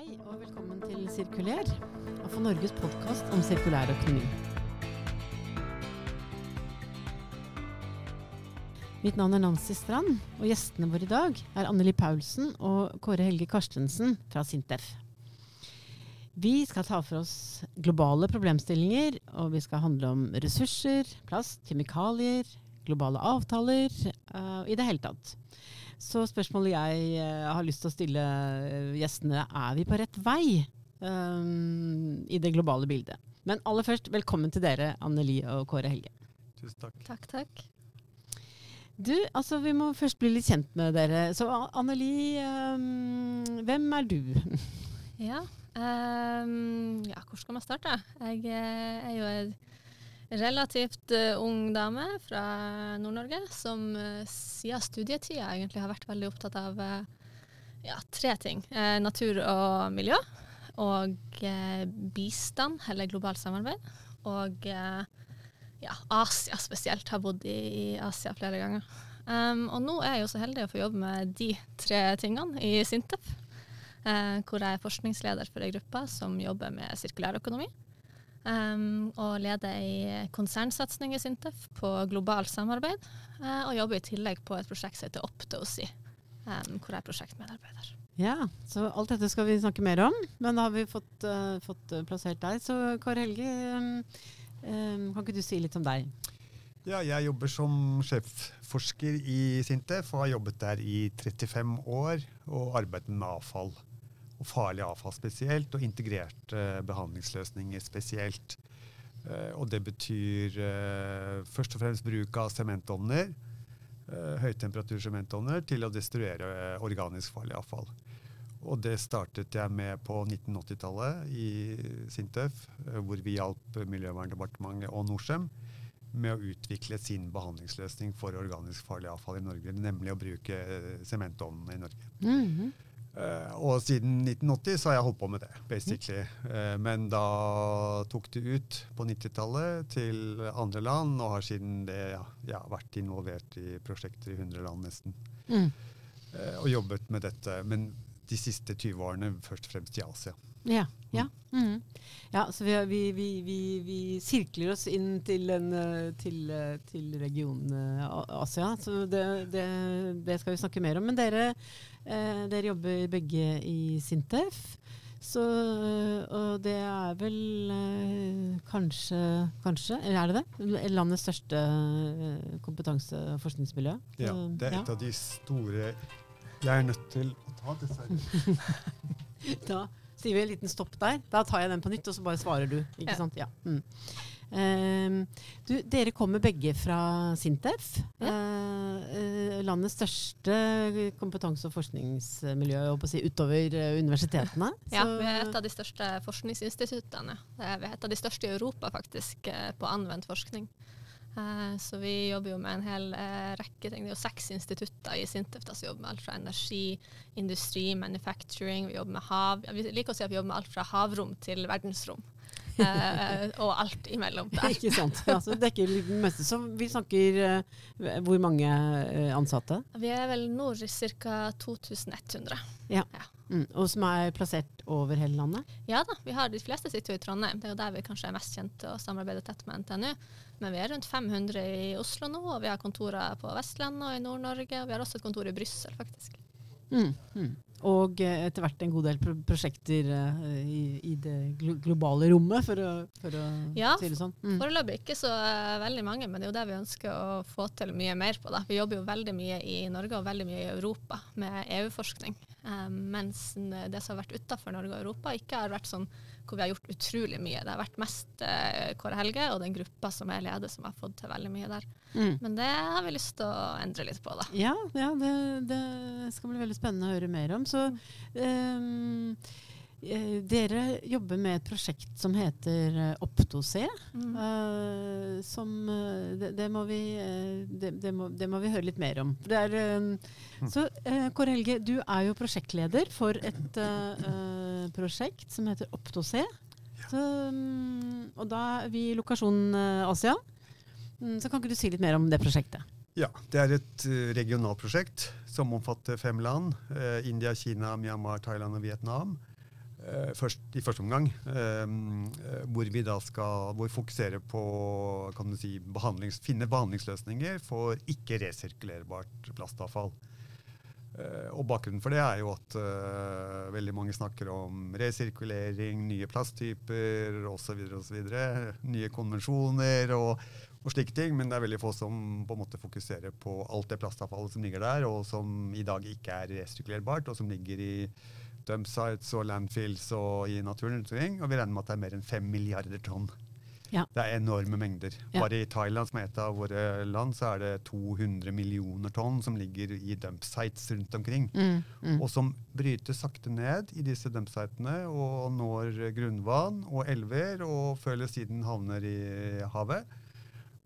Hei og velkommen til Sirkuler, AFO Norges podkast om sirkulær økonomi. Mitt navn er Nancy Strand, og gjestene våre i dag er Anneli Paulsen og Kåre Helge Karstensen fra Sintef. Vi skal ta for oss globale problemstillinger, og vi skal handle om ressurser, plast, kjemikalier, globale avtaler, uh, i det hele tatt. Så spørsmålet jeg uh, har lyst til å stille uh, gjestene, er vi på rett vei um, i det globale bildet? Men aller først, velkommen til dere, Anneli og Kåre Helge. Tusen takk. Takk, takk. Du, altså Vi må først bli litt kjent med dere. Så Anneli, um, hvem er du? Ja, um, ja, hvor skal man starte? Jeg er jo en relativt uh, ung dame fra Nord-Norge som uh, siden studietida egentlig har vært veldig opptatt av uh, ja, tre ting. natur og miljø. Og bistand, eller globalt samarbeid. Og ja, Asia spesielt. Har bodd i, Asia flere ganger. Um, og nå er jeg jo så heldig å få jobbe med de tre tingene i Sintef. hvor jeg er forskningsleder for ei gruppe som jobber med sirkulærøkonomi. Um, og leder ei konsernsatsing i Sintef på globalt samarbeid. Uh, og jobber i tillegg på et prosjekt som heter Optosi, um, hvor jeg er prosjektmedarbeider. Ja, så alt dette skal vi snakke mer om, men da har vi fått, uh, fått plassert deg. Så Kåre Helge, um, kan ikke du si litt om deg? Ja, jeg jobber som sjefforsker i Sintef og har jobbet der i 35 år og arbeidet med avfall og farlig avfall spesielt, og integrerte behandlingsløsninger spesielt. Uh, og det betyr uh, først og fremst bruk av sementovner, høytemperatursementovner, til å destruere organisk farlig avfall. Og det startet jeg med på 1980-tallet i Sintef, hvor vi hjalp Miljøverndepartementet og Norcem med å utvikle sin behandlingsløsning for organisk farlig avfall i Norge, nemlig å bruke sementovnene i Norge. Mm -hmm. Uh, og siden 1980 så har jeg holdt på med det, basically. Uh, men da tok det ut på 90-tallet til andre land, og har siden det ja, ja, vært involvert i prosjekter i 100 land nesten. Mm. Uh, og jobbet med dette. Men de siste 20 årene først og fremst i Asia. Ja, ja. Mm. ja så vi, vi, vi, vi, sirkler oss inn til, en, til, til regionen Asia. Så det, det, det skal vi snakke mer om. Men dere Eh, dere jobber begge i Sintef. Så, og det er vel eh, kanskje, kanskje, eller er det det? Landets største eh, kompetanse- og forskningsmiljø. Ja, det er et ja. av de store Jeg er nødt til å ta, dessverre. da sier vi en liten stopp der. Da tar jeg den på nytt, og så bare svarer du. Ikke ja. sant? Ja. Mm. Uh, du, dere kommer begge fra Sintef. Ja. Uh, landets største kompetanse- og forskningsmiljø si, utover universitetene. universitetene. ja, vi er et av de største forskningsinstituttene. Vi er et av de største i Europa faktisk på anvendt forskning. Så vi jobber jo med en hel rekke ting. Det er jo seks institutter i Sintef som jobber med alt fra energi, industri, manufacturing, vi jobber med hav. Vi liker å si at vi jobber med alt fra havrom til verdensrom eh, og alt imellom der. Ikke sant. Altså, dekker det meste. Så vi snakker eh, hvor mange eh, ansatte? Vi er vel nå ca. 2100. Ja. ja. Mm. Og som er plassert over hele landet? Ja da, vi har de fleste sitter jo i Trondheim. Det er jo der vi kanskje er mest kjente og samarbeider tett med NTNU. Men vi er rundt 500 i Oslo nå, og vi har kontorer på Vestlandet og i Nord-Norge. Og vi har også et kontor i Brussel, faktisk. Mm. Mm. Og eh, etter hvert en god del pro prosjekter uh, i, i, det globale rommet, for å, for å ja, si det sånn. Mm. Foreløpig ikke så uh, veldig mange, men det er jo det vi ønsker å få til mye mer på. Da. Vi jobber jo veldig mye i Norge og veldig mye i Europa med EU-forskning. Um, mens det som har vært utafor Norge og Europa, ikke har vært sånn hvor vi har gjort utrolig mye. Det har vært mest uh, Kåre Helge og den gruppa som er leder, som har fått til veldig mye der. Mm. Men det har vi lyst til å endre litt på, da. Ja, ja det, det, skal bli veldig spennende å høre mer om. Så um, dere jobber med et prosjekt som heter Optose. Mm. Uh, som det, det, må vi, det, må, det, må vi, høre litt mer om. Er, uh, så uh, Kåre Helge, du er jo prosjektleder for et prosjekt som heter Optose. Ja. Så, um, og da er vi i lokasjon Asia. Mm, så kan ikke du si litt mer om det prosjektet? Ja, Det er et uh, regionalt prosjekt som omfatter fem land. Eh, India, Kina, Myanmar, Thailand og Vietnam. eh, først, i første omgang. Eh, hvor vi da skal hvor vi fokuserer på kan du si, behandlings, finne behandlingsløsninger for ikke-resirkulerbart plastavfall. Eh, og Bakgrunnen for det er jo at uh, veldig mange snakker om resirkulering, nye plasttyper osv. Nye konvensjoner og, og slike ting. Men det er veldig få som på en måte fokuserer på alt det plastavfallet som ligger der, og som i dag ikke er resirkulerbart, og som ligger i dumpsites og landfills og i naturen. Og vi regner med at det er mer enn fem milliarder tonn ja. Det er enorme mengder. Ja. Bare i Thailand, som er et av våre land, så er det 200 millioner tonn som ligger i dumpsites rundt omkring. Mm, mm. Og som brytes sakte ned i disse dumpsitene og når grunnvann og elver, og før eller siden havner i havet.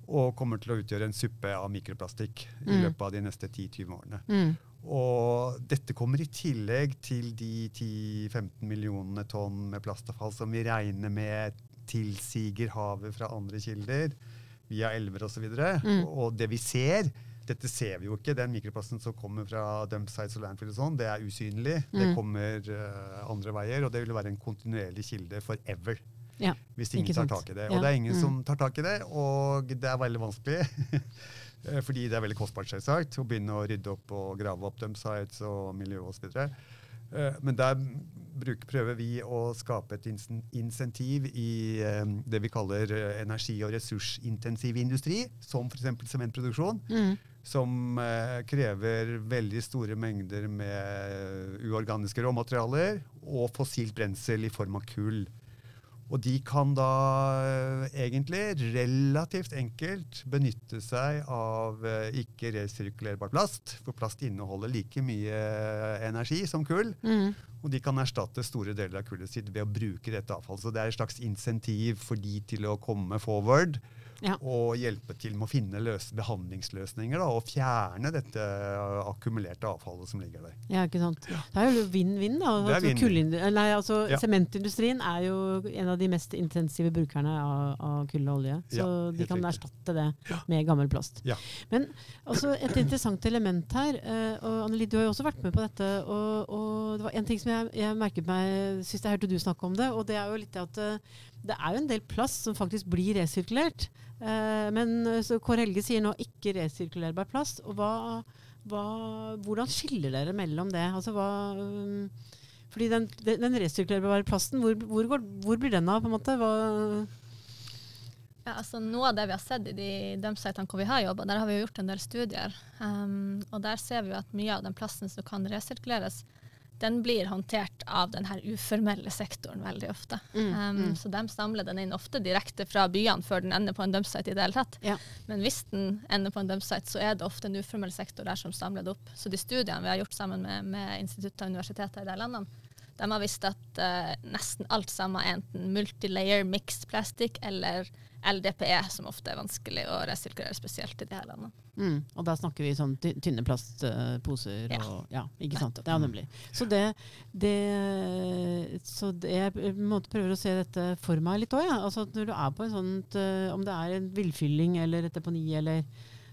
Og kommer til å utgjøre en suppe av mikroplastikk mm. i løpet av de neste 10-20 årene. Mm. Og dette kommer i tillegg til de 10-15 millionene tonn med plastavfall som vi regner med tilsiger havet fra andre kilder, via elver osv. Og, så mm. og det vi ser dette ser vi jo ikke. Den mikroplasten som kommer fra dumpsites og landfill og sånn, det er usynlig. Mm. Det kommer uh, andre veier, og det vil være en kontinuerlig kilde forever. Ja, hvis ingen tar tak i det. Og det er ingen mm. som tar tak i det, og det er veldig vanskelig. Eh, fordi det er veldig kostbart selvsagt, å begynne å rydde opp og grave opp dumpsites og miljø osv. Uh, men der bruk, prøver vi å skape et insentiv i um, det vi kaller uh, energi- og ressursintensiv industri, som f.eks. sementproduksjon. Mm. Som krever veldig store mengder med uorganiske råmaterialer og fossilt brensel i form av kull. Og de kan da eh, egentlig relativt enkelt benytte seg av eh, ikke-resirkulerbar plast. For plast inneholder like mye energi som kull. Mm. Og de kan erstatte store deler av kullet sitt ved å bruke dette avfallet. Så det er et slags insentiv for de til å komme forward ja. og hjelpe til med å finne behandlingsløsninger da, og fjerne dette akkumulerte avfallet som ligger der. Ja, ikke sant. Det er jo vinn-vinn. da. Altså, nei, altså, ja. Sementindustrien er jo en av de mest intensive brukerne av, av kull og olje. Så ja, de kan riktig. erstatte det med gammel plast. Men altså, et interessant element her, uh, og Anneli, du har jo også vært med på dette. og, og det var en ting som jeg, jeg merket meg sist jeg hørte du snakke om det, og det er jo litt det at uh, det er jo en del plast som faktisk blir resirkulert. Eh, men så Kåre Helge sier nå ikke resirkulerbar plast. og hva, hva, Hvordan skiller dere mellom det? Altså hva, um, fordi den, den, resirkulerbare plasten, hvor, hvor, går, hvor, blir den av? på en måte? Hva ja, altså Noe av det vi har sett i de dumpsitene hvor vi har jobba, der har vi gjort en del studier. Um, og Der ser vi at mye av den plasten som kan resirkuleres, den blir håndtert av den her uformelle sektoren veldig ofte. Mm, um, mm. Så de samler den inn ofte direkte fra byene før den ender på en dumpsite i det hele tatt. Ja. Men hvis den ender på en dumpsite, så er det ofte en uformell sektor der som samler det opp. Så de studiene vi har gjort sammen med, med institutter og universiteter i de landene, de har visst at uh, nesten alt sammen er enten multilayer mixed plastic eller LDPE, som ofte er vanskelig å resirkulere, spesielt i de her landene. Mm, og da snakker vi sånn tynne plastposer ja. og Ja, ikke sant. Ja, nemlig. Så det, det Så det, jeg prøver å se dette for meg litt òg, ja. Altså når du er på en sånn eh, Om det er en villfylling eller et deponi eller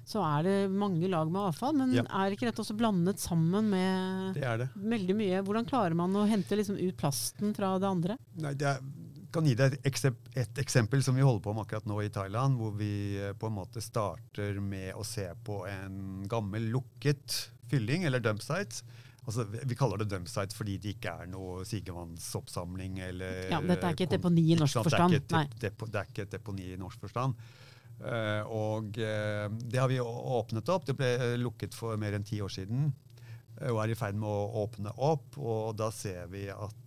så er det mange lag med avfall. Men ja. er ikke dette også blandet sammen med det det. veldig mye? Hvordan klarer man å hente liksom ut plasten fra det andre? Nei, det er, kan gi deg et, et, eksempel som vi holder på med akkurat nå i Thailand, hvor vi eh, på en måte starter med å se på en gammel lukket fylling, eller dumpsite. Altså, vi kaller det dumpsite fordi det ikke er noe sigevannsoppsamling. Eller, ja, dette er ikke et deponi i norsk forstand. Det er, et, depo, det er ikke et deponi i norsk forstand. Uh, og uh, det har vi åpnet opp. Det ble lukket for mer enn ti år siden. Uh, og er i ferd med å åpne opp. Og da ser vi at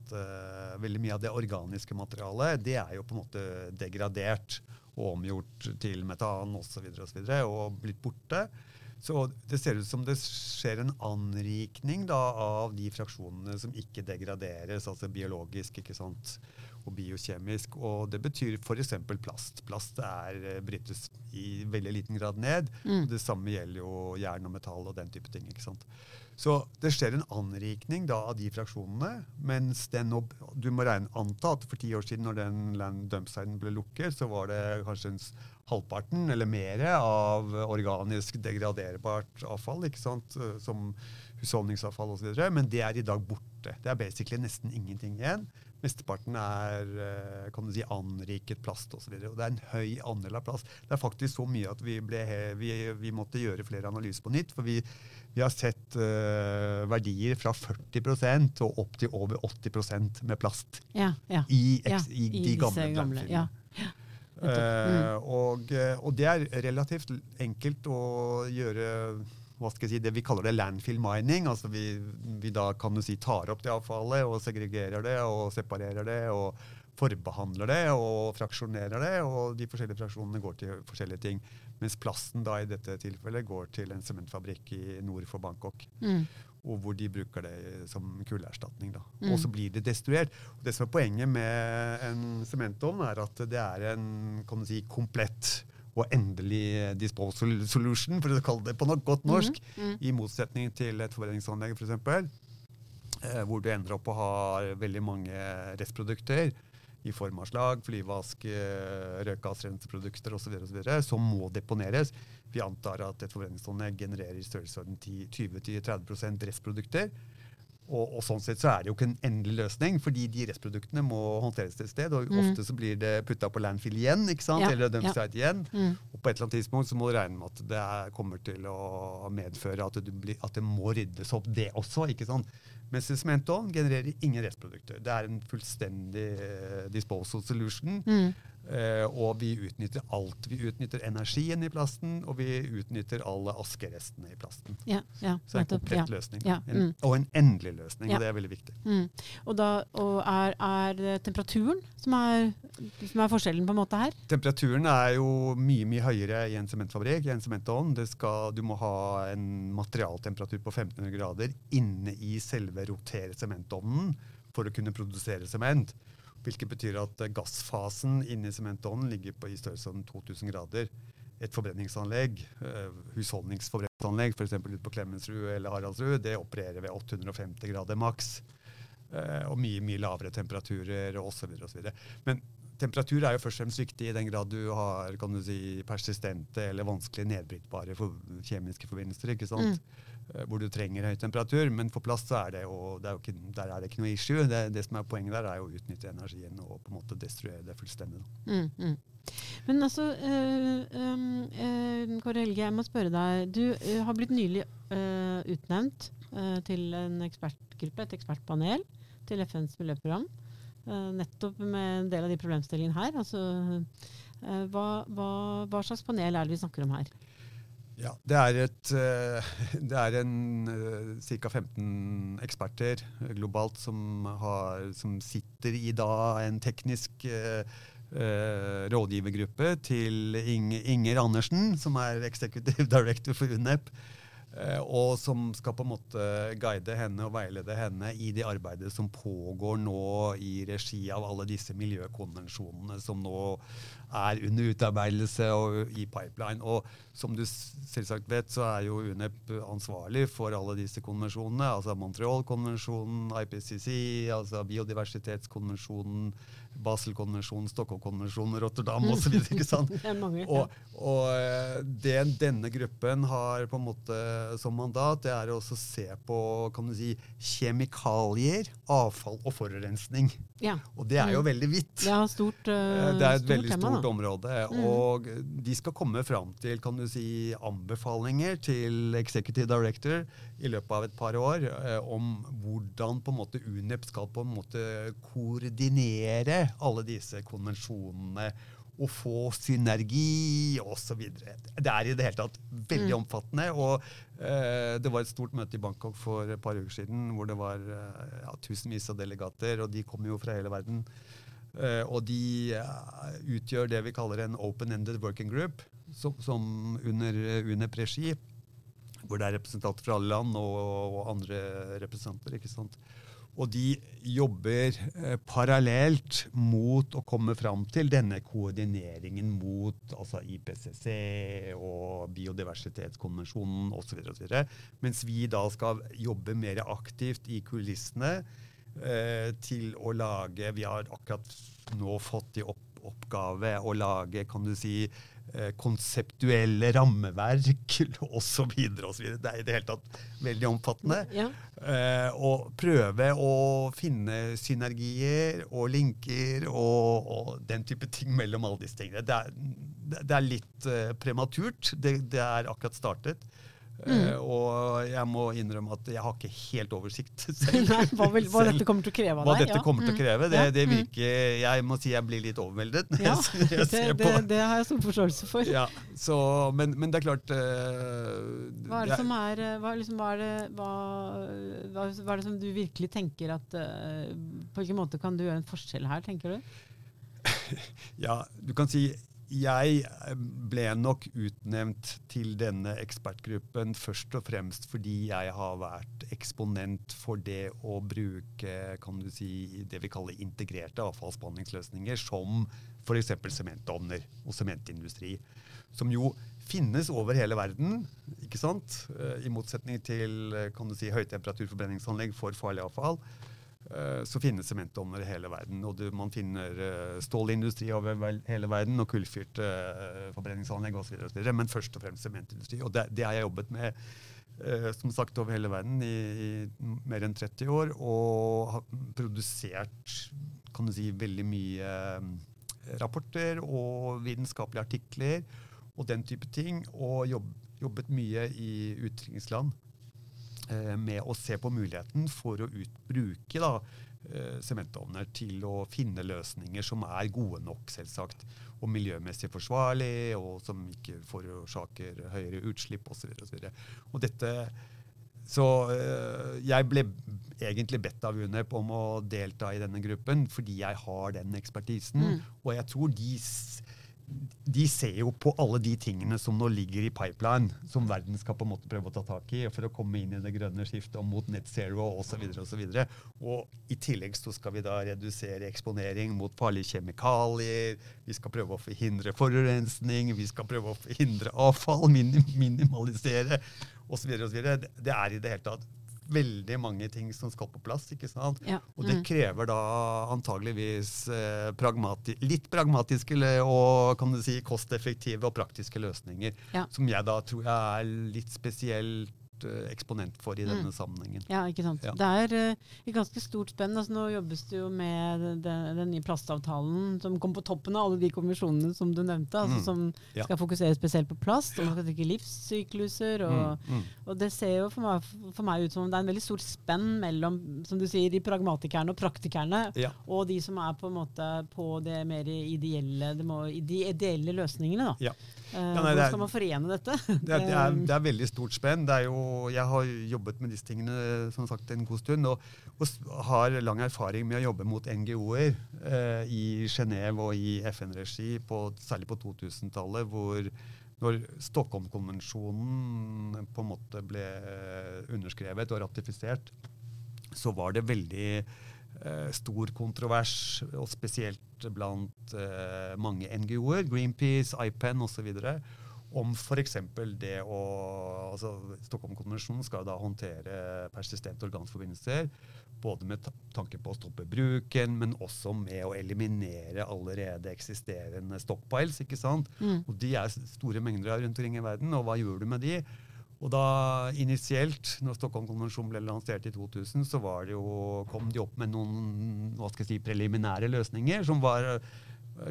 veldig mye av det organiske materialet det er jo på en måte degradert og omgjort til metan osv. Og, så videre, og, og blitt borte. Så det ser ut som det skjer en anrikning da, av de fraksjonene som ikke degraderes, altså biologisk. ikke sant? Og biokjemisk. Og det betyr f.eks. plast. Plast er, eh, brytes i veldig liten grad ned. Mm. Det samme gjelder jo jern og metall og den type ting. ikke sant? Så det skjer en anrikning da av de fraksjonene. Mens den, du må regne, anta at for ti år siden, når den land dumpsiden ble lukket, så var det kanskje en halvparten eller mer av organisk degraderbart avfall. ikke sant? Som husholdningsavfall osv. Men det er i dag borte borte. Det er basically nesten ingenting igjen. Mesteparten er eh, kan du si, anriket plast osv. Det er en høy andel av plast. Det er faktisk så mye at vi, ble, vi, vi måtte gjøre flere analyser på nytt. For vi, vi har sett uh, verdier fra 40% og opp til over 80% med plast ja, ja. i, eks, i, i, de gamle, gamle ja. Uh, og, og, det er relativt enkelt å gjøre hva skal jeg si, det vi kaller det landfill mining. altså Vi, vi da kan du si tar opp det avfallet og segregerer det og separerer det og forbehandler det og fraksjonerer det. Og de forskjellige fraksjonene går til forskjellige ting. Mens plasten da i dette tilfellet går til en sementfabrikk i nord for Bangkok. Mm. Og hvor de bruker det som kullerstatning. Mm. Og så blir det destruert. Og det som er poenget med en sementovn, er at det er en kan du si, komplett og endelig disposal solution, for å kalle det på noe godt norsk, mm, mm. i motsetning til et forbrenningsanlegg f.eks., for hvor du ender opp å ha veldig mange restprodukter i form av slag, flyvask, røykgassrenseprodukter osv. som må deponeres. Vi antar at et forbrenningsanlegg genererer i størrelsesorden 20-30% restprodukter. Og, og, sånn sett så er det jo ikke en endelig løsning, fordi de restproduktene må håndteres til et sted. Og mm. ofte så blir det putta på landfill igjen, ikke sant? Ja, eller dumpsite ja. igjen. Mm. Og på et eller annet tidspunkt så må du regne med at det er, kommer til å medføre at, blir, at, det må ryddes opp, det også. ikke sant? Mens sementovn genererer ingen restprodukter. Det er en fullstendig uh, disposal solution. Mm. Uh, og vi utnytter alt. Vi utnytter energien i plasten, og vi utnytter alle askerestene i plasten. Ja, ja, Så det er en komplett ja, løsning. En, og en endelig løsning, og det er veldig viktig. Mm. Og, da, og er, er, det temperaturen som er, som er, forskjellen på en måte her? Temperaturen er jo mye mye høyere i en sementfabrikk, i en sementovn. Du må ha en materialtemperatur på 1500 grader inne i selve rotere sementovnen for å kunne produsere sement. Hvilket betyr at gassfasen inni sementovnen ligger på i størrelsesorden 2000 grader. Et forbrenningsanlegg, uh, husholdningsforbrenningsanlegg f.eks. ute på Klemetsrud eller Haraldsrud, det opererer ved 850 grader maks. Uh, og mye mye lavere temperaturer osv. Men temperatur er jo først og fremst viktig i den grad du har kan du si, persistente eller vanskelig nedbrytbare for kjemiske forbindelser. ikke sant? Mm. Eh, hvor du trenger høy temperatur. Men for plast så er det, jo, det er jo ikke, der er det ikke noe issue. Det, det, som er Poenget der er å utnytte energien og på en måte destruere det fullstendig. Mm, mm. Men altså, øh, øh, Kåre Helge, jeg må spørre deg. Du øh, har blitt nylig utnevnt til en ekspertgruppe, et ekspertpanel, til FNs miljøprogram. Nettopp med en del av de problemstillingene her. Altså, hva, hva, hva slags panel er det vi snakker om her? Ja, Det er, et, eh, det er en ca. 15 eksperter globalt som, har, som, sitter i da en teknisk uh, rådgivergruppe til Inger Andersen, som er executive director for UNEP. Eh, og som skal på en måte guide henne og veilede henne i det arbeidet som pågår nå i regi av alle disse miljøkonvensjonene som nå er under utarbeidelse og i pipeline. Og som du selvsagt vet, så er jo UNEP ansvarlig for alle disse konvensjonene. Altså Montreal-konvensjonen, IPCC, altså biodiversitetskonvensjonen, Basel-konvensjonen, Stockholm-konvensjonen, Rotterdam osv. og, og eh, det denne gruppen har på en måte som mandat, det er å se på kan du si, kjemikalier, avfall og forurensning. Ja. Og det er jo mm. veldig vidt. Det, stort, uh, det er et veldig tema, stort da. område. Mm. Og de skal komme fram til kan du si, anbefalinger til Executive Director i løpet av et par år eh, om hvordan på en måte UNEP skal på en måte koordinere alle disse konvensjonene å få synergi osv. Det er i det hele tatt veldig mm. omfattende. og eh, Det var et stort møte i Bangkok for et par uker siden hvor det var eh, ja, tusenvis av delegater, og de kom jo fra hele verden. Eh, og de uh, utgjør det vi kaller en open-ended working group, som, som under UNEP-regi, hvor det er representanter fra alle land og, og andre representanter. ikke sant? Og de jobber eh, parallelt mot å komme fram til denne koordineringen mot altså IPCC og biodiversitetskonvensjonen osv. Mens vi da skal jobbe mer aktivt i kulissene eh, til å lage Vi har akkurat nå fått i opp, oppgave å lage kan du si, eh, konseptuelle rammeverk osv. Det er i det hele tatt veldig omfattende. Ja. Eh, og prøve å finne synergier og linker og, og, den type ting mellom alle disse tingene. Det er, det er litt eh, prematurt. Det, det er akkurat startet. Mm. Uh, og jeg må innrømme at jeg har ikke helt oversikt selv. Nei, hva, vil, hva dette kommer til å kreve av hva dette ja. kommer til å Mm. kreve. Det, det mm. virker, Jeg må si jeg blir litt overveldet når Ja, jeg, jeg det, ser det, på det har jeg stor forståelse for. ja, så, men, men det er klart uh, Hva er det som er eh, hva, liksom, hva, er det, hva, hva er det som du virkelig tenker at uh, På hvilken måte kan du gjøre en forskjell her, tenker du? Ja, du kan si jeg ble nok utnevnt til denne ekspertgruppen først og fremst fordi jeg har vært eksponent for det å bruke kan du si, det vi kaller integrerte avfallsbehandlingsløsninger, som f.eks. sementovner og sementindustri. Som jo finnes over hele verden, ikke sant? Eh, i motsetning til eh, kan du si, høytemperaturforbrenningsanlegg for farlig avfall. Eh, så finnes sementovner i hele verden. Og du, man finner uh, stålindustri over hele verden og kullfyrte uh, forbrenningsanlegg osv. Men først og fremst sementindustri. Og det, det har jeg jobbet med som sagt over hele verden i, i mer enn 30 år. Og har produsert kan du si, veldig mye rapporter og vitenskapelige artikler og den type ting. Og jobb, jobbet mye i utviklingsland eh, med å se på muligheten for å ut, bruke da, eh, sementovner til å finne løsninger som er gode nok, selvsagt, og miljømessig forsvarlig, og som ikke forårsaker høyere utslipp osv. Og, så og dette så øh, jeg ble egentlig bedt av UNEP om å delta i denne gruppen fordi jeg har den ekspertisen. Mm. Og jeg tror de, de ser jo på alle de tingene som nå ligger i pipeline, som verden skal på en måte prøve å ta tak i for å komme inn i det grønne skiftet og mot net zero osv. Og, så videre. og i tillegg så skal vi da redusere eksponering mot farlige kjemikalier. Vi skal prøve å forhindre forurensning, vi skal prøve å forhindre avfall, minim minimalisere osv. Det, det er i det hele tatt veldig mange ting som skal på plass. ikke sant? Ja. Og det Mm. krever da antageligvis eh, pragmati litt pragmatiske og kan du si, kosteffektive og praktiske løsninger. Ja. Som jeg da tror jeg er litt spesielt eksponent for i denne sammenhengen. Ja, ikke sant. Ja. Det er eh, et ganske stort spenn. Altså, nå jobbes det jo med den, den nye plastavtalen som kom på toppen av alle de konvensjonene som du nevnte, altså, Mm. som Ja. skal fokusere spesielt på plast, og man skal tenke livssykluser. Og, Mm, mm. og det ser jo for meg, for meg ut som om det er en veldig stort spenn mellom som du sier, de pragmatikerne og praktikerne, Ja. og de som er på en måte på det mer ideelle, det må, de ideelle løsningene. Da. Ja. Eh, nei, hvordan skal man forene dette? Det er, det, er, det er veldig stort spenn. Det er jo, jeg har jobbet med disse tingene som sagt, en god stund, og, og har lang erfaring med å jobbe mot NGO-er eh, i Genéve og i FN-regi, særlig på 2000-tallet, hvor når Stockholm-konvensjonen på en måte ble underskrevet og ratifisert, så var det veldig eh, stor kontrovers, og spesielt blant eh, mange NGO-er, Greenpeace, IPEN osv., om f.eks. det å altså Stockholm-konvensjonen skal da håndtere persistente organforbindelser, både med tanke på å stoppe bruken, men også med å eliminere allerede eksisterende stockpiles. ikke sant? Mm. Og de er store mengder rundt omkring i verden, og hva gjør du med de? Og da initielt, når Stockholm-konvensjonen ble lansert i 2000, så var det jo, kom de opp med noen hva skal jeg si, preliminære løsninger som var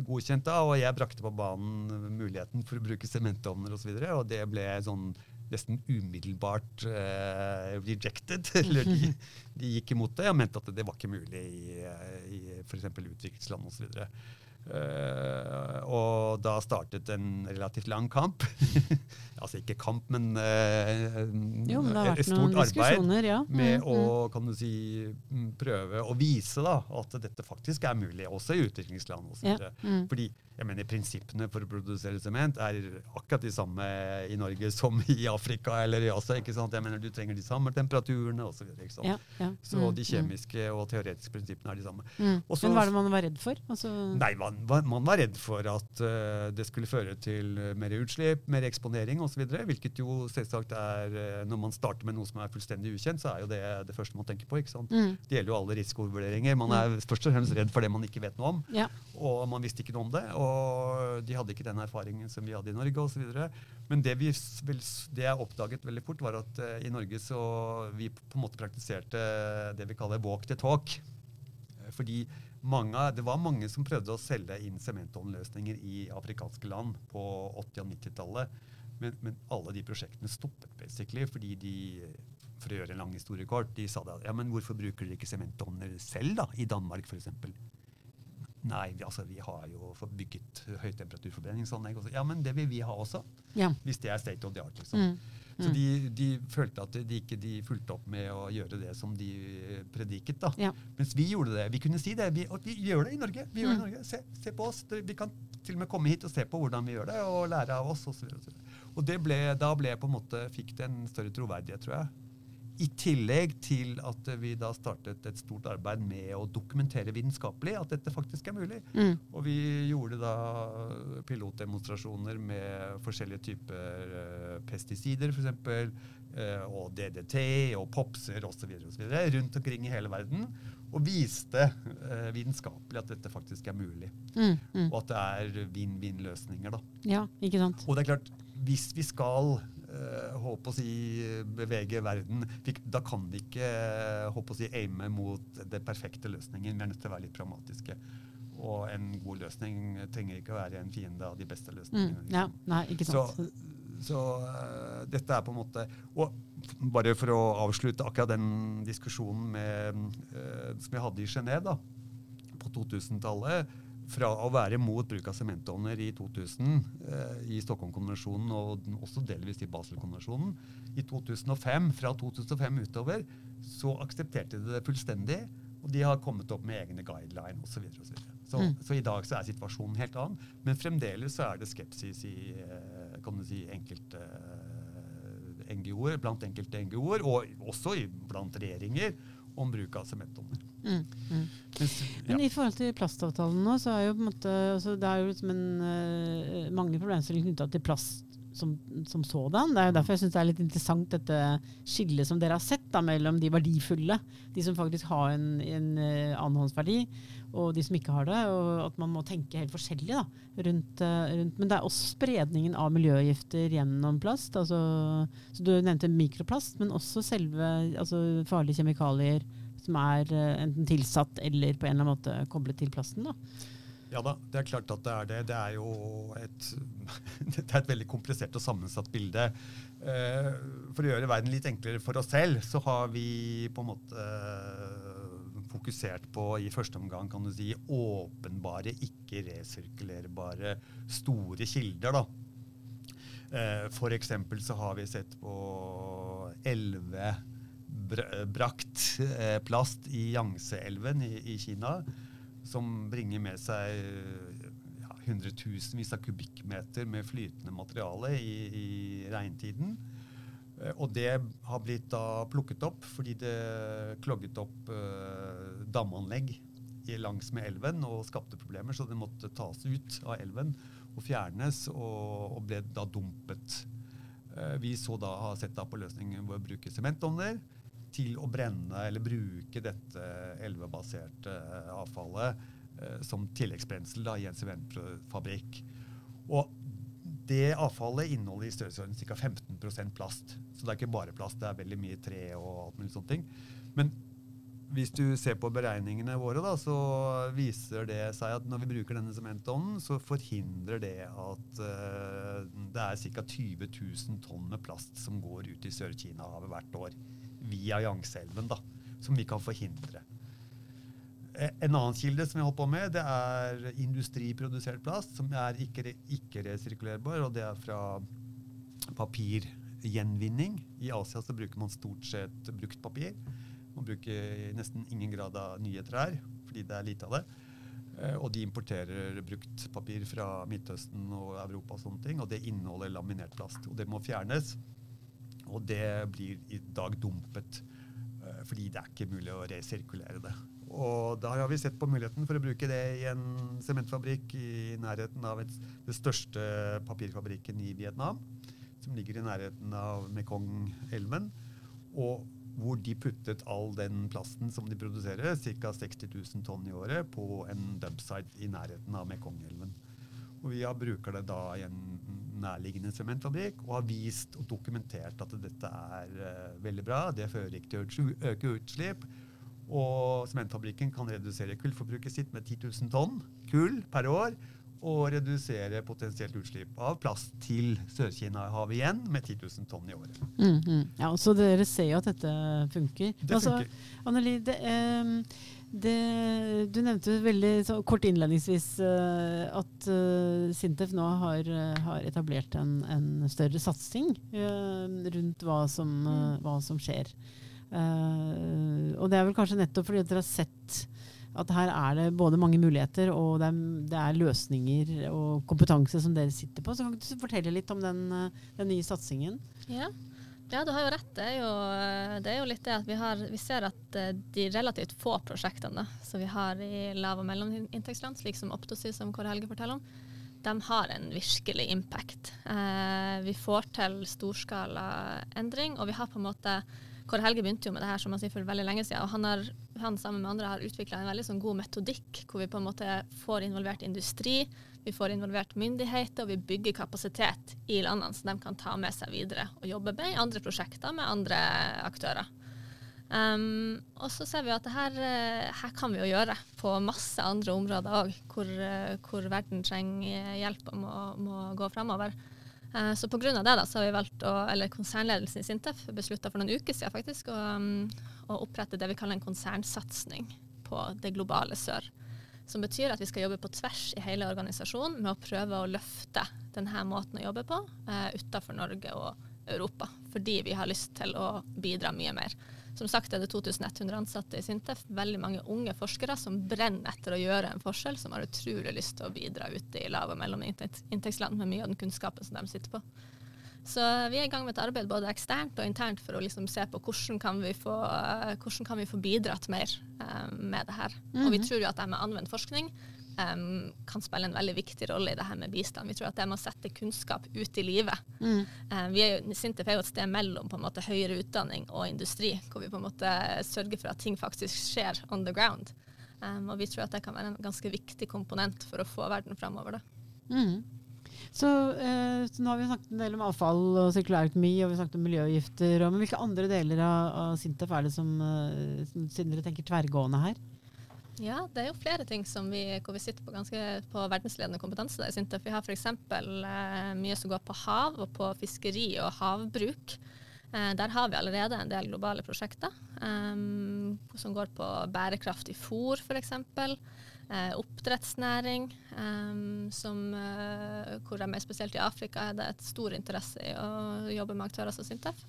godkjent da, og jeg brakte på banen muligheten for å bruke sementovner osv., og, så og det ble sånn nesten umiddelbart uh, rejected. Eller de, de gikk imot det og mente at det var ikke mulig i, eh, i f.eks. utviklingsland osv. Uh, og da startet en relativt lang kamp. altså ikke kamp, men uh, Jo, men et stort arbeid ja. med Mm, å mm. kan du si, prøve å vise da, at dette faktisk er mulig, også i utviklingsland. Og Ja, mm. Fordi jeg mener, prinsippene for å produsere sement er akkurat de samme i Norge som i Afrika eller i Asia. ikke sant? Jeg mener, Du trenger de samme temperaturene osv. Så, Ja, ja. så Mm, de mm. kjemiske og teoretiske prinsippene er de samme. Mm. Også, Men hva er det man var redd for? Altså, Nei, man, man var redd for at uh, det skulle føre til mer utslipp, mer eksponering osv. Hvilket jo selvsagt er uh, Når man starter med noe som er fullstendig ukjent, så er jo det det første man tenker på. ikke sant? Mm. Det gjelder jo alle risikovurderinger. Man er mm. først og fremst redd for det man ikke vet noe om. Ja. Og man visste ikke noe om det. Og de hadde ikke den erfaringen som vi hadde i Norge osv. Men det, vi, det jeg oppdaget veldig fort, var at uh, i Norge så vi på en måte praktiserte det vi kaller walk the talk. Fordi mange, det var mange som prøvde å selge inn sementovnløsninger i afrikanske land på 80- og 90-tallet. Men, men, alle de prosjektene stoppet basically fordi de for å gjøre en lang historie kort, de sa da ja, men hvorfor bruker dere ikke sementovner selv, da, i Danmark f.eks.? Nei, altså, vi har jo bygget høytemperaturforbrenningsanlegg. Ja, men det vil vi ha også. Ja. Hvis det er state of the art. liksom. Mm. Så mm. de, de, følte at de ikke de fulgte opp med å gjøre det som de prediket. da. Ja. Mens vi gjorde det. Vi kunne si det. Vi, vi gjør det i Norge. Vi gjør det i mm. Norge. Se, se, på oss. Vi kan til og med komme hit og se på hvordan vi gjør det, og lære av oss. Og, så videre, og, så og ble, da ble på en måte, fikk det en større troverdighet, tror jeg. I tillegg til at vi da startet et stort arbeid med å dokumentere vitenskapelig at dette faktisk er mulig. Mm. Og vi gjorde da pilotdemonstrasjoner med forskjellige typer uh, pesticider, f.eks. Uh, og DDT og popser osv. rundt omkring i hele verden. Og viste uh, vitenskapelig at dette faktisk er mulig. Mm, mm. Og at det er vinn-vinn-løsninger. da. Ja, ikke sant? Og det er klart, hvis vi skal uh, håpe å si, bevege verden. Da kan vi ikke håpe å si, aime mot den perfekte løsningen. Vi er nødt til å være litt pragmatiske. Og en god løsning trenger ikke å være en fiende av de beste løsningene. Liksom. ja, nei, ikke sant. Så, så uh, dette er på en måte Og bare for å avslutte akkurat den diskusjonen med, uh, som vi hadde i Genéve på 2000-tallet fra å være mot bruk av sementovner i 2000 eh, i Stockholm-konvensjonen og også delvis i Basel-konvensjonen, i 2005, fra 2005 utover, så aksepterte de det fullstendig. Og de har kommet opp med egne guideline osv. Så, så, så, mm. så i dag så er situasjonen helt annen. Men fremdeles så er det skepsis i eh, kan du si, enkelte eh, NGO-er, blant enkelte NGO-er, og også blant regjeringer, om bruk av sementovner. Mm, mm. Men i forhold til plastavtalen nå, så er jo på en måte altså Det er jo liksom en, uh, mange problemstillinger knytta til plast som, som, sådan. Det er jo derfor jeg syns det er litt interessant dette skillet som dere har sett da, mellom de verdifulle, de som faktisk har en, en uh, annenhåndsverdi, og de som ikke har det. Og at man må tenke helt forskjellig da, rundt, uh, rundt Men det er også spredningen av miljøgifter gjennom plast. Altså, så Du nevnte mikroplast, men også selve altså, farlige kjemikalier som er uh, enten tilsatt eller på en eller annen måte koblet til plasten. da. Ja da, det er klart at det er det. Det er jo et, det er et veldig komplisert og sammensatt bilde. Uh, for å gjøre verden litt enklere for oss selv, så har vi på en måte uh, fokusert på i første omgang kan du si, åpenbare, ikke-resirkulerbare store kilder. da. For eksempel så har vi sett på elleve brakt eh, plast i Yangtze-elven i, i, Kina, som bringer med seg ja, hundretusenvis av kubikkmeter med flytende materiale i, i regntiden. Eh, og det har blitt da plukket opp fordi det klogget opp eh, damanlegg langs med elven og skapte problemer, så det måtte tas ut av elven og fjernes, og, og ble da dumpet. Eh, vi så da har sett da på løsningen ved å bruke sementovner til å brenne eller bruke dette elvebaserte eh, avfallet eh, som tilleggsbrensel da, i en sementfabrikk. Og det avfallet inneholder i størrelsesorden ca. 15% plast. Så det er ikke bare plast, det er veldig mye tre og alt mulig sånne ting. Men hvis du ser på beregningene våre, da, så viser det seg at når vi bruker denne sementovnen, så forhindrer det at uh, det er ca. 20 000 tonn med plast som går ut i Sør-Kina-havet hvert år via Yangtze-elven, da, som vi kan forhindre. Eh, en annen kilde som vi holder på med, det er industriprodusert plast, som er ikke-resirkulerbar, ikke og det er fra papirgjenvinning. I Asia så bruker man stort sett brukt papir. Man bruker nesten ingen grad av nye trær, fordi det er lite av det. Eh, og de importerer brukt papir fra Midtøsten og Europa, og sånne ting, og det inneholder laminert plast. Og det må fjernes. Og det blir i dag dumpet, uh, fordi det er ikke mulig å resirkulere det. Og da har vi sett på muligheten for å bruke det i en sementfabrikk i nærheten av den største papirfabrikken i Vietnam, som ligger i nærheten av Mekong-elven. Og hvor de puttet all den plasten som de produserer, ca. 60 000 tonn i året, på en dumpsite i nærheten av Mekong-elven. Og vi bruker det da i en nærliggende sementfabrikk og har vist og dokumentert at dette er uh, veldig bra. Det fører ikke til å øke utslipp. Og sementfabrikken kan redusere kullforbruket sitt med 10 000 tonn kull per år. Og redusere potensielt utslipp av plast til Sør-Kina-havet igjen med 10 000 tonn i året. Mm, mm. Ja, Så dere ser jo at dette funker. Det altså, funker. Anneli, det, um, det, du nevnte veldig så, kort innledningsvis uh, at uh, Sintef nå har, uh, har etablert en, en, større satsing rundt hva som, hva som skjer. og det er vel kanskje nettopp fordi dere har sett at her er det både mange muligheter og det er, det er, løsninger og kompetanse som dere sitter på. Så kan du fortelle litt om den, den nye satsingen? Ja. Ja, du har jo rett. Det er jo, det er jo litt det at vi, har, vi, ser at eh, de relativt få prosjektene som vi har i lav- og mellominntektsland, slik som Optosy, som Kåre Helge forteller om, de har en virkelig impact. Eh, vi får til storskala endring, og vi har på en måte Kåre Helge begynte jo med det her som han sier for veldig lenge siden, og han, har, han sammen med andre har utvikla en veldig sånn god metodikk hvor vi på en måte får involvert industri, vi får involvert myndigheter, og vi bygger kapasitet i landene som de kan ta med seg videre og jobbe med i andre prosjekter med andre aktører. Um, og så ser vi at her, eh, her, kan vi jo gjøre på masse andre områder òg, hvor, eh, hvor, verden trenger hjelp og må, må gå framover. Uh, så pga. det da, så har vi valgt, å, eller konsernledelsen i Sintef beslutta for noen uker siden faktisk, å, um, å opprette det vi kaller en konsernsatsing på det globale sør. Som betyr at vi skal jobbe på tvers i hele organisasjonen med å prøve å løfte denne måten å jobbe på eh, utenfor Norge og Europa. Fordi vi har lyst til å bidra mye mer. Som sagt er det 2100 ansatte i Sintef. Veldig mange unge forskere som brenner etter å gjøre en forskjell, som har utrolig lyst til å bidra ute i lav- og mellominntektsland med mye av den kunnskapen som de sitter på. Så vi er i gang med et arbeid både eksternt og internt for å liksom se på hvordan kan vi få, hvordan kan vi få bidratt mer um, med det her. Mm -hmm. Og vi mhm. tror jo at det med anvendt forskning um, kan spille en veldig viktig rolle i det her med bistand. Vi tror at det med å sette kunnskap ut i livet mm. um, vi er jo, Sintef er jo et sted mellom på en måte høyere utdanning og industri, hvor vi på en måte sørger for at ting faktisk skjer on the ground. Og vi tror at det kan være en ganske viktig komponent for å få verden framover. Da. Mm. Så, eh, så, nå har vi snakket en del om avfall og sirkulærøkonomi, og vi har snakket om miljøgifter. Og, men hvilke andre deler av, av Sintef er det som, uh, siden dere tenker tverrgående her? Ja, det er jo flere ting vi, hvor vi sitter på, ganske, på verdensledende kompetanse der i Sintef. Vi har f.eks. Eh, mye som går på hav og på fiskeri og havbruk. Eh, der har vi allerede en del globale prosjekter um, som går på bærekraftig fôr f.eks. Eh, oppdrettsnæring, um, som, uh, hvor de er spesielt i Afrika er det et stor interesse i å jobbe med aktører som Sintef.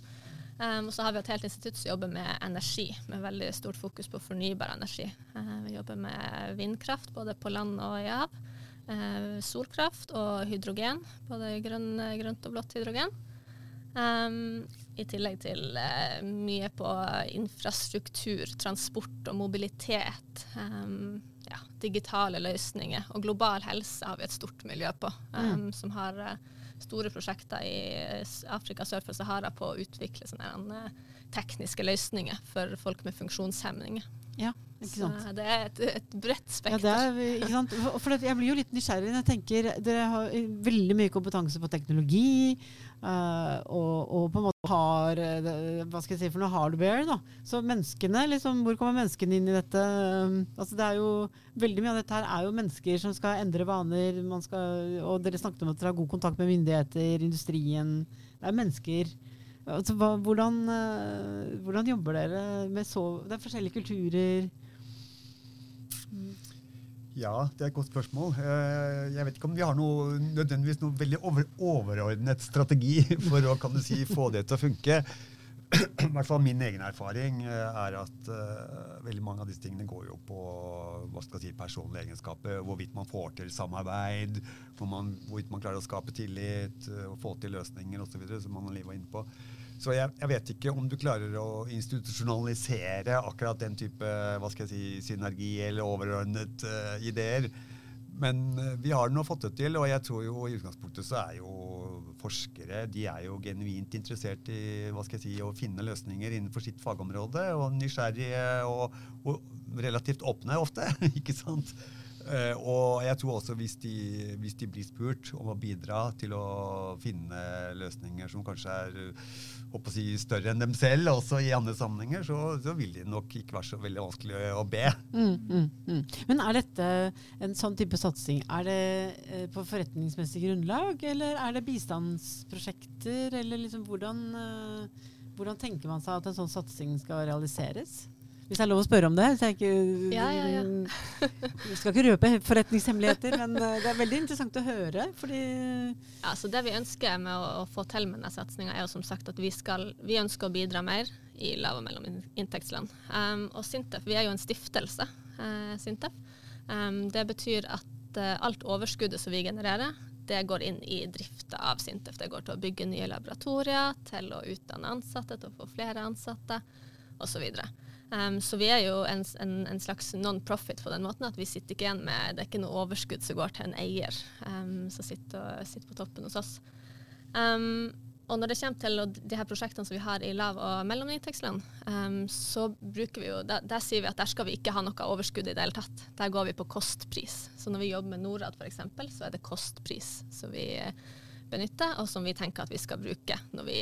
Um, og så har vi et helt institutt som jobber med energi, med veldig stort fokus på fornybar energi. Uh, vi jobber med vindkraft både på land og i hav. Uh, solkraft og hydrogen, både grønn, grønt og blått hydrogen. Um, I tillegg til uh, mye på infrastruktur, transport og mobilitet. Um, ja, digitale løsninger. Og global helse har vi et stort miljø på, um, mm. som har uh, store prosjekter i Afrika sør for Sahara på å utvikle sånne uh, tekniske løsninger for folk med funksjonshemninger. Ja. Så det er et, et bredt spekter. Ja, er, ikke sant? For jeg blir jo litt nysgjerrig når jeg tenker Dere har veldig mye kompetanse på teknologi. Uh, og, og, på en måte har uh, hva skal jeg si for noe hardware. da. Så menneskene, liksom, hvor kommer menneskene inn i dette? Um, altså det er jo, Veldig mye av dette her er jo mennesker som skal endre vaner. Skal, og dere snakket om at dere har god kontakt med myndigheter, industrien. Det er mennesker. Altså, hva, hvordan, hvordan, jobber dere med så Det er forskjellige kulturer. Ja, det er et godt spørsmål. Uh, jeg vet ikke om vi har noe, nødvendigvis noe veldig over, overordnet strategi for å kan du si, få det til å funke. I hvert fall Min egen erfaring uh, er at veldig mange av disse tingene går jo på hva skal jeg si, personlige egenskaper. Hvorvidt man får til samarbeid, hvor man, hvorvidt man klarer å skape tillit, få til løsninger osv. som man var inne på. Så jeg, jeg, vet ikke om du klarer å institusjonalisere akkurat den type hva skal jeg si, synergi eller overordnet uh, ideer. Men uh, vi har nå fått det til, og jeg tror jo i utgangspunktet så er jo forskere de er jo genuint interessert i hva skal jeg si, å finne løsninger innenfor sitt fagområde, og nysgjerrige og, og relativt åpne ofte. ikke sant? Uh, og jeg tror også hvis de, hvis de, blir spurt om å bidra til å finne løsninger som kanskje er si, større enn dem selv, også i andre sammenhenger, så, så, vil de nok ikke være så veldig vanskelig å be. Mm, mm, mm. Men er dette en sånn type satsing? Er det uh, på forretningsmessig grunnlag, eller er det bistandsprosjekter, eller liksom hvordan, hvordan tenker man seg at en sånn satsing skal realiseres? Hvis det er lov å spørre om det. Så jeg ikke, ja, ja, ja. jeg skal ikke røpe forretningshemmeligheter, men eh, det er veldig interessant å høre. Fordi ja, så Det vi ønsker med å, å få til med denne satsinga, er jo som sagt at vi, skal, vi ønsker å bidra mer i lav- og mellominntektsland. Um, og Sintef, vi er jo en stiftelse. Uh, Sintef. Um, det betyr at uh, alt overskuddet som vi genererer, det går inn i drifta av Sintef. Det går til å bygge nye laboratorier, til å utdanne ansatte, til å få flere ansatte osv. Um, så vi er jo en, en, en slags non-profit på den måten at vi sitter ikke igjen med Det er ikke noe overskudd som går til en eier um, som sitter, sitter, på toppen hos oss. Um, og når det kommer til de her prosjektene som vi har i lav- og mellominntektsland, um, så bruker vi jo, der, der, sier vi at der skal vi ikke ha noe overskudd i det hele tatt. Der går vi på kostpris. Så når vi jobber med Norad f.eks., så er det kostpris som vi benytter, og som vi tenker at vi skal bruke når vi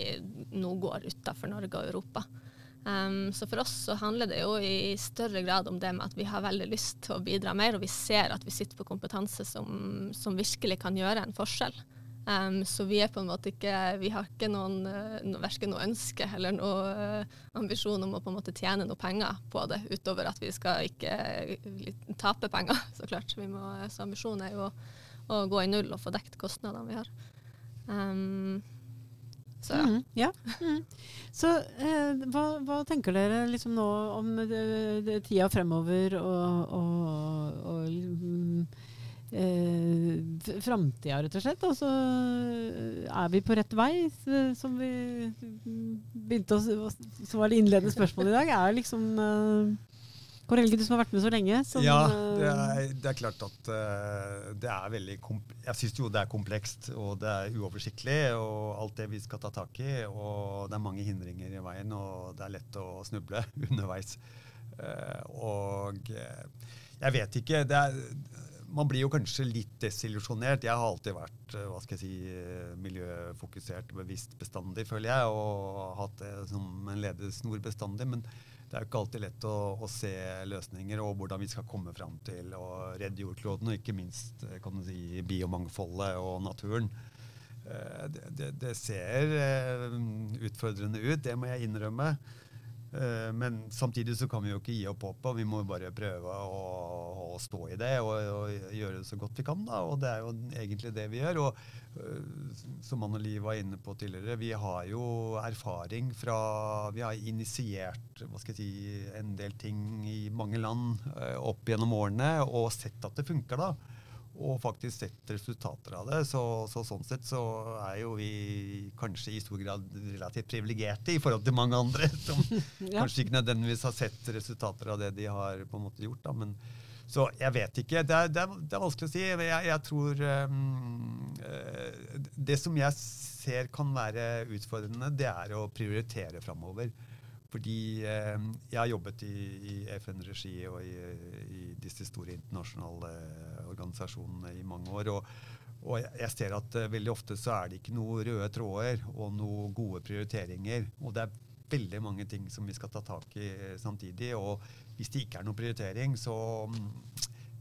nå går utenfor Norge og Europa. Um, så for oss så handler det jo i større grad om det med at vi har veldig lyst til å bidra mer, og vi ser at vi sitter på kompetanse som, som virkelig kan gjøre en forskjell. Um, så vi er på en måte ikke Vi har ikke noen no, verken noe ønske eller noe uh, ambisjon om å på en måte tjene noe penger på det, utover at vi skal ikke uh, tape penger, så klart. Må, så ambisjonen er jo å, å, gå i null og få dekket kostnadene vi har. Um, så, mm, ja. Mm. Så eh, hva, hva, tenker dere liksom nå om det, det, tida fremover og, og, og mm, eh, framtida, rett og slett? Altså, er vi på rett vei, som vi begynte å som var det innledende spørsmålet i dag. Er liksom eh, Kåre Helge, du som har vært med så lenge. Som, ja, det er, det er, klart at uh, det er veldig Jeg syns jo det er komplekst, og det er uoversiktlig, og alt det vi skal ta tak i. Og det er mange hindringer i veien, og det er lett å snuble underveis. Uh, og uh, jeg vet ikke det er, Man blir jo kanskje litt desillusjonert. Jeg har alltid vært hva skal jeg si, miljøfokusert bevisst bestandig, føler jeg, og hatt det som en ledesnor bestandig. men det er jo ikke alltid lett å, å, se løsninger og hvordan vi skal komme fram til å redde jordkloden, og ikke minst eh, kan si, biomangfoldet og naturen. Eh, det, det, det ser eh, utfordrende ut, det må jeg innrømme. Men samtidig så kan vi jo ikke gi opp håpet, vi må bare prøve å, å stå i det og, og, gjøre det så godt vi kan. Da. Og det er jo egentlig det vi gjør. Og Eh, som Anneli var inne på tidligere, vi har jo erfaring fra Vi har initiert hva skal jeg si, en del ting i mange land eh, opp gjennom årene og sett at det funker. da og faktisk sett resultater av det. Så, så, sånn sett så er jo vi kanskje i stor grad relativt privilegerte i forhold til mange andre som ja. kanskje ikke nødvendigvis har sett resultater av det de har på en måte gjort. Da. Men, så jeg vet ikke. Det er, det er, det er vanskelig å si. Jeg, jeg tror um, Det som jeg ser kan være utfordrende, det er å prioritere framover. Fordi eh, jeg har jobbet i, i FN-regi og i, i, disse store internasjonale organisasjonene i mange år. og og jeg ser at uh, veldig ofte så er det ikke noen røde tråder og noen gode prioriteringer. Og det er veldig mange ting som vi skal ta tak i samtidig. Og hvis det ikke er noen prioritering, så mm,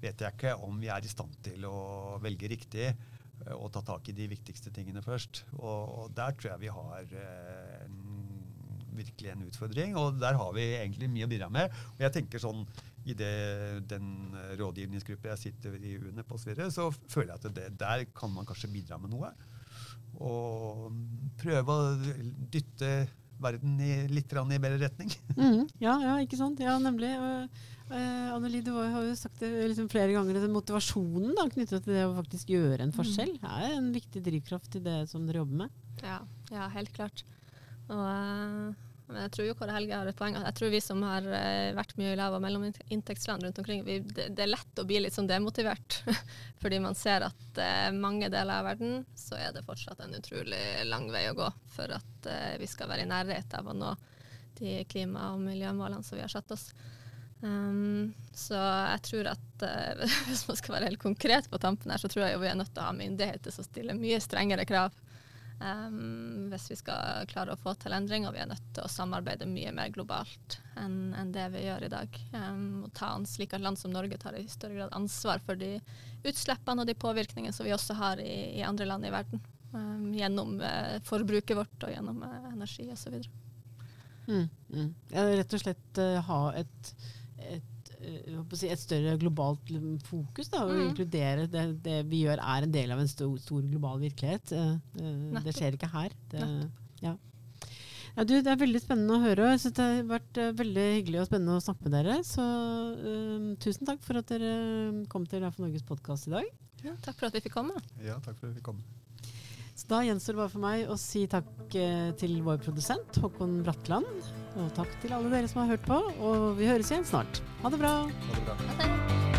vet jeg ikke om vi er i stand til å velge riktig eh, og ta tak i de viktigste tingene først. Og, og der tror jeg vi har eh, en, virkelig en utfordring, og der har vi egentlig mye å bidra med. Og jeg tenker sånn, I det, den rådgivningsgruppa jeg sitter i UNEP osv., så, videre, så føler jeg at det, der kan man kanskje bidra med noe. Og prøve å dytte verden i litt i bedre retning. Mm, ja, ja, ikke sant. Ja, nemlig. Uh, Anneli, du har jo sagt det liksom flere ganger, at motivasjonen da, knyttet til det å faktisk gjøre en forskjell, mm. er en viktig drivkraft i det som dere jobber med. Ja, ja helt klart. Og, uh, men jeg tror jo Kåre Helge har et poeng. Jeg tror vi som har uh, vært mye i lav- og mellominntektsland rundt omkring, vi, det, det, er lett å bli litt sånn demotivert. Fordi man ser at eh, mange deler av verden så er det fortsatt en utrolig lang vei å gå for at vi skal være i nærhet av å nå de klima- og miljømålene som vi har satt oss. Um, så jeg tror at uh, hvis man skal være helt konkret på tampen her, så tror jeg vi er nødt til å ha myndigheter som stiller mye strengere krav um, hvis vi skal klare å få til endring. Og vi er nødt til å samarbeide mye mer globalt enn, enn det vi gjør i dag. Um, slik at land som Norge tar i større grad ansvar for de utslippene og de påvirkningene som vi også har i, i andre land i verden. gjennom uh, forbruket vårt og gjennom uh, energi osv. Mm, mm. Ja, rett og slett uh, ha et et, et, større globalt fokus. Da, og mm. inkludere det, det, vi gjør er en del av en stor, stor global virkelighet. Uh, det skjer ikke her. Det, ja. Ja, du, det er veldig spennende å høre. Jeg synes Det har vært uh, veldig hyggelig og spennende å snakke med dere. Så uh, tusen takk for at dere kom til Raff Norges podkast i dag. Ja, takk for at vi fikk komme. Ja, takk for at vi fikk komme. Så da gjenstår det bare for meg å si takk eh, til vår produsent Håkon Bratland. Og takk til alle dere som har hørt på. Og vi høres igjen snart. Ha det bra. Ha det bra. Ha det.